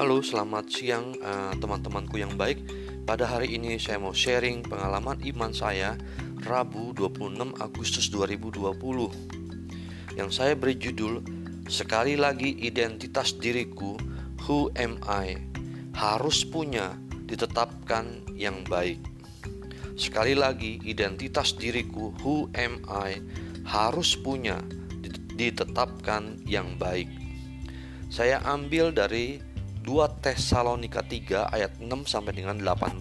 Halo, selamat siang uh, teman-temanku yang baik. Pada hari ini saya mau sharing pengalaman iman saya Rabu 26 Agustus 2020 yang saya beri judul Sekali lagi identitas diriku Who am I harus punya ditetapkan yang baik. Sekali lagi identitas diriku Who am I harus punya ditetapkan yang baik. Saya ambil dari 2 Tesalonika 3 ayat 6 sampai dengan 18.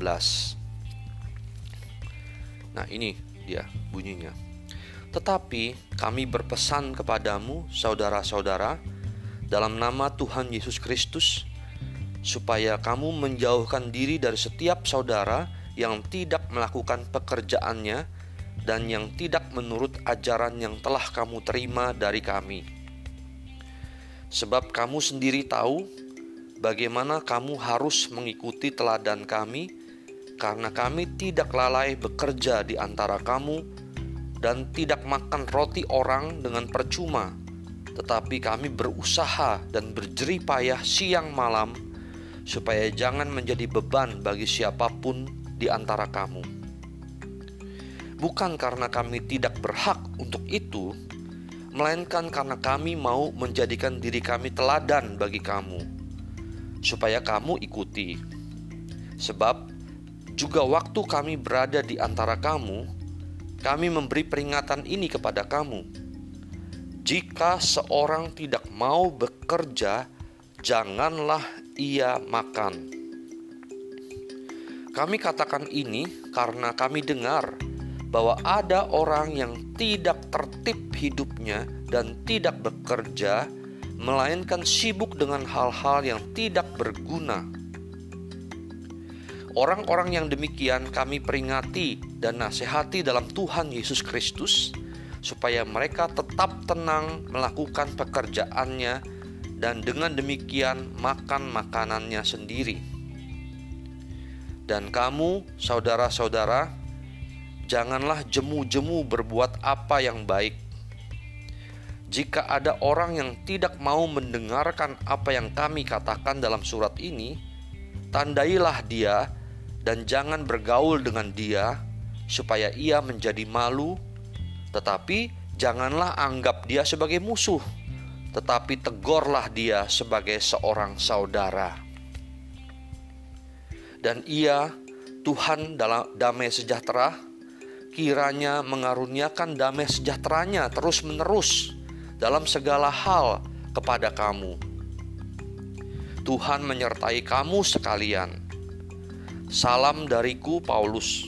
Nah, ini dia bunyinya. Tetapi kami berpesan kepadamu, saudara-saudara, dalam nama Tuhan Yesus Kristus, supaya kamu menjauhkan diri dari setiap saudara yang tidak melakukan pekerjaannya dan yang tidak menurut ajaran yang telah kamu terima dari kami. Sebab kamu sendiri tahu bagaimana kamu harus mengikuti teladan kami, karena kami tidak lalai bekerja di antara kamu dan tidak makan roti orang dengan percuma, tetapi kami berusaha dan berjerih payah siang malam, supaya jangan menjadi beban bagi siapa pun di antara kamu. Bukan karena kami tidak berhak untuk itu, melainkan karena kami mau menjadikan diri kami teladan bagi kamu supaya kamu ikuti. Sebab juga waktu kami berada di antara kamu, kami memberi peringatan ini kepada kamu. Jika seorang tidak mau bekerja, janganlah ia makan. Kami katakan ini karena kami dengar bahwa ada orang yang tidak tertib hidupnya dan tidak bekerja melainkan sibuk dengan hal-hal yang tidak berguna. Orang-orang yang demikian kami peringati dan nasihati dalam Tuhan Yesus Kristus, supaya mereka tetap tenang melakukan pekerjaannya dan dengan demikian makan makanannya sendiri. Dan kamu, saudara-saudara, janganlah jemu-jemu berbuat apa yang baik jika ada orang yang tidak mau mendengarkan apa yang kami katakan dalam surat ini, tandailah dia dan jangan bergaul dengan dia, supaya ia menjadi malu. Tetapi janganlah anggap dia sebagai musuh, tetapi tegurlah dia sebagai seorang saudara. Dan ia, Tuhan dalam damai sejahtera, kiranya mengaruniakan damai sejahteranya terus-menerus dalam segala hal kepada kamu. Tuhan menyertai kamu sekalian. Salam dariku Paulus.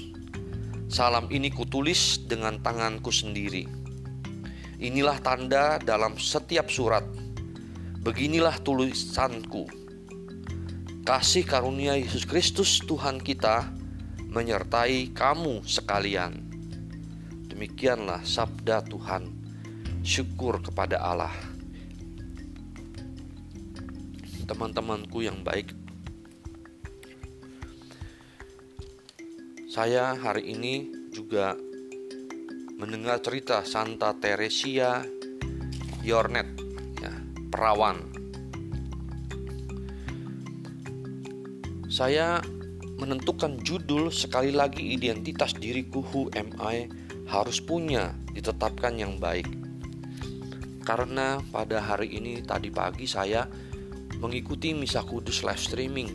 Salam ini kutulis dengan tanganku sendiri. Inilah tanda dalam setiap surat. Beginilah tulisanku. Kasih karunia Yesus Kristus Tuhan kita menyertai kamu sekalian. Demikianlah sabda Tuhan syukur kepada Allah. Teman-temanku yang baik, saya hari ini juga mendengar cerita Santa Teresia Yornet, ya, perawan. Saya menentukan judul sekali lagi identitas diriku who am I harus punya ditetapkan yang baik karena pada hari ini tadi pagi saya mengikuti misa kudus live streaming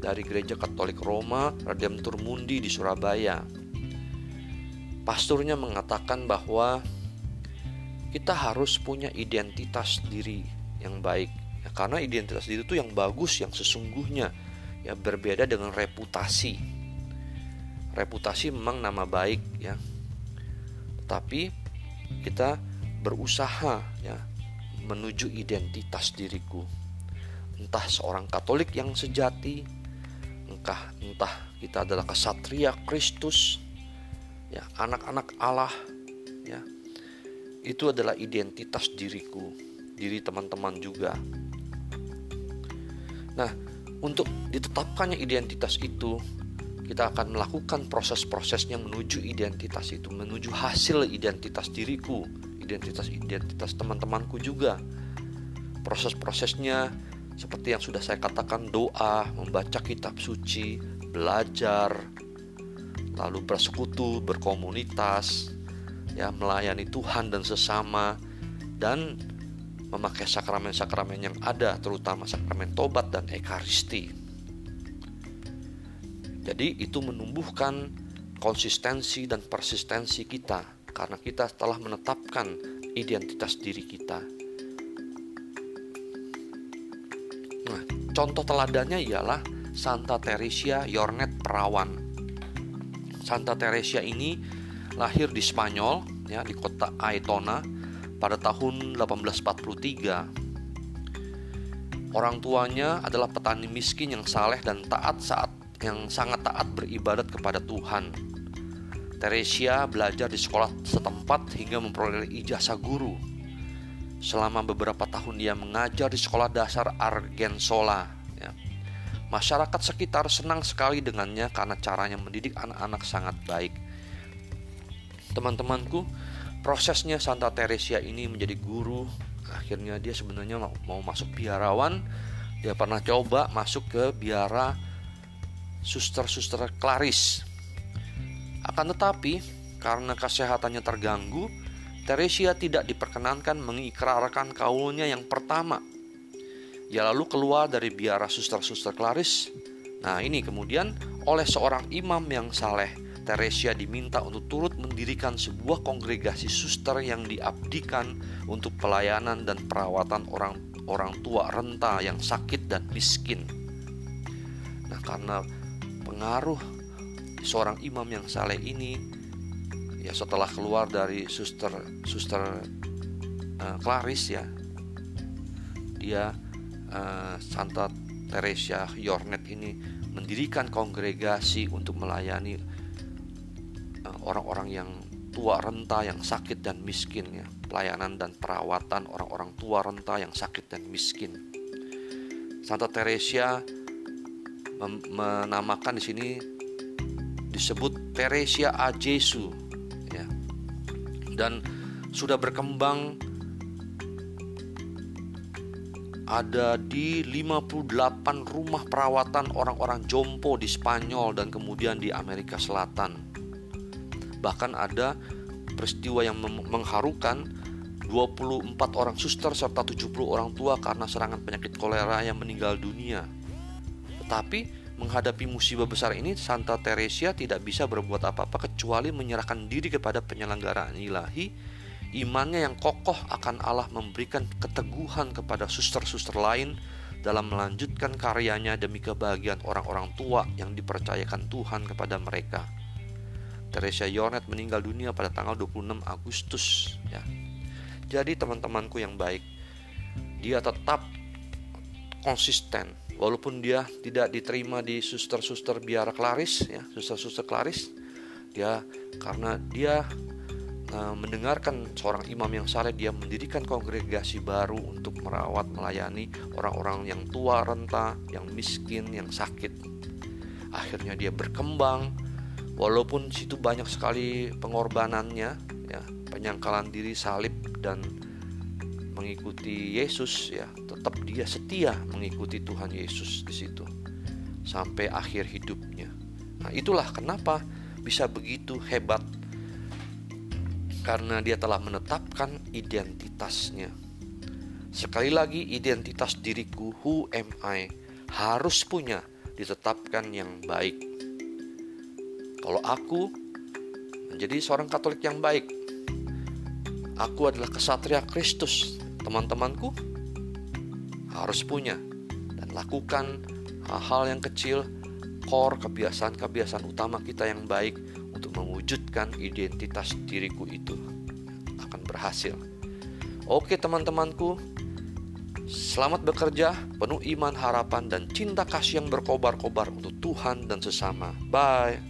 dari Gereja Katolik Roma Redemptor Mundi di Surabaya. Pasturnya mengatakan bahwa kita harus punya identitas diri yang baik. Ya, karena identitas diri itu yang bagus yang sesungguhnya. Ya berbeda dengan reputasi. Reputasi memang nama baik ya. Tapi kita berusaha ya menuju identitas diriku. Entah seorang Katolik yang sejati, entah entah kita adalah kesatria Kristus, ya anak-anak Allah, ya itu adalah identitas diriku, diri teman-teman juga. Nah, untuk ditetapkannya identitas itu, kita akan melakukan proses-prosesnya menuju identitas itu, menuju hasil identitas diriku, identitas-identitas teman-temanku juga. Proses-prosesnya seperti yang sudah saya katakan doa, membaca kitab suci, belajar, lalu bersekutu, berkomunitas, ya melayani Tuhan dan sesama dan memakai sakramen-sakramen yang ada terutama sakramen tobat dan ekaristi. Jadi itu menumbuhkan konsistensi dan persistensi kita karena kita telah menetapkan identitas diri kita Contoh teladannya ialah Santa Teresia Yornet Perawan. Santa Teresia ini lahir di Spanyol ya di kota Aitona pada tahun 1843. Orang tuanya adalah petani miskin yang saleh dan taat saat yang sangat taat beribadat kepada Tuhan. Teresia belajar di sekolah setempat hingga memperoleh ijazah guru Selama beberapa tahun dia mengajar di sekolah dasar Argensola. Ya. Masyarakat sekitar senang sekali dengannya karena caranya mendidik anak-anak sangat baik. Teman-temanku, prosesnya Santa Teresia ini menjadi guru. Akhirnya dia sebenarnya mau, masuk biarawan. Dia pernah coba masuk ke biara suster-suster Klaris. Akan tetapi, karena kesehatannya terganggu, Teresia tidak diperkenankan mengikrarkan kaulnya yang pertama. Ia lalu keluar dari biara suster-suster Klaris. Nah ini kemudian oleh seorang imam yang saleh, Teresia diminta untuk turut mendirikan sebuah kongregasi suster yang diabdikan untuk pelayanan dan perawatan orang orang tua renta yang sakit dan miskin. Nah, karena pengaruh seorang imam yang saleh ini, ya setelah keluar dari suster suster uh, Claris ya dia uh, Santa Teresia Yornet ini mendirikan kongregasi untuk melayani eh, orang-orang uh, yang tua renta yang sakit dan miskin ya pelayanan dan perawatan orang-orang tua renta yang sakit dan miskin. Santa Teresia menamakan di sini disebut Teresia a Jesu dan sudah berkembang ada di 58 rumah perawatan orang-orang jompo di Spanyol dan kemudian di Amerika Selatan. Bahkan ada peristiwa yang mengharukan 24 orang suster serta 70 orang tua karena serangan penyakit kolera yang meninggal dunia. Tetapi menghadapi musibah besar ini, Santa Teresia tidak bisa berbuat apa-apa kecuali menyerahkan diri kepada penyelenggaraan ilahi. Imannya yang kokoh akan Allah memberikan keteguhan kepada suster-suster lain dalam melanjutkan karyanya demi kebahagiaan orang-orang tua yang dipercayakan Tuhan kepada mereka. Teresia Yornet meninggal dunia pada tanggal 26 Agustus ya. Jadi teman-temanku yang baik, dia tetap konsisten walaupun dia tidak diterima di suster-suster biara klaris ya suster-suster klaris dia karena dia uh, mendengarkan seorang imam yang saleh dia mendirikan kongregasi baru untuk merawat melayani orang-orang yang tua renta yang miskin yang sakit. Akhirnya dia berkembang. Walaupun situ banyak sekali pengorbanannya ya penyangkalan diri salib dan mengikuti Yesus ya tetap dia setia mengikuti Tuhan Yesus di situ sampai akhir hidupnya. Nah, itulah kenapa bisa begitu hebat karena dia telah menetapkan identitasnya. Sekali lagi identitas diriku who am I harus punya ditetapkan yang baik. Kalau aku menjadi seorang Katolik yang baik, aku adalah kesatria Kristus teman-temanku harus punya dan lakukan hal-hal yang kecil core kebiasaan-kebiasaan utama kita yang baik untuk mewujudkan identitas diriku itu akan berhasil. Oke teman-temanku, selamat bekerja, penuh iman, harapan, dan cinta kasih yang berkobar-kobar untuk Tuhan dan sesama. Bye.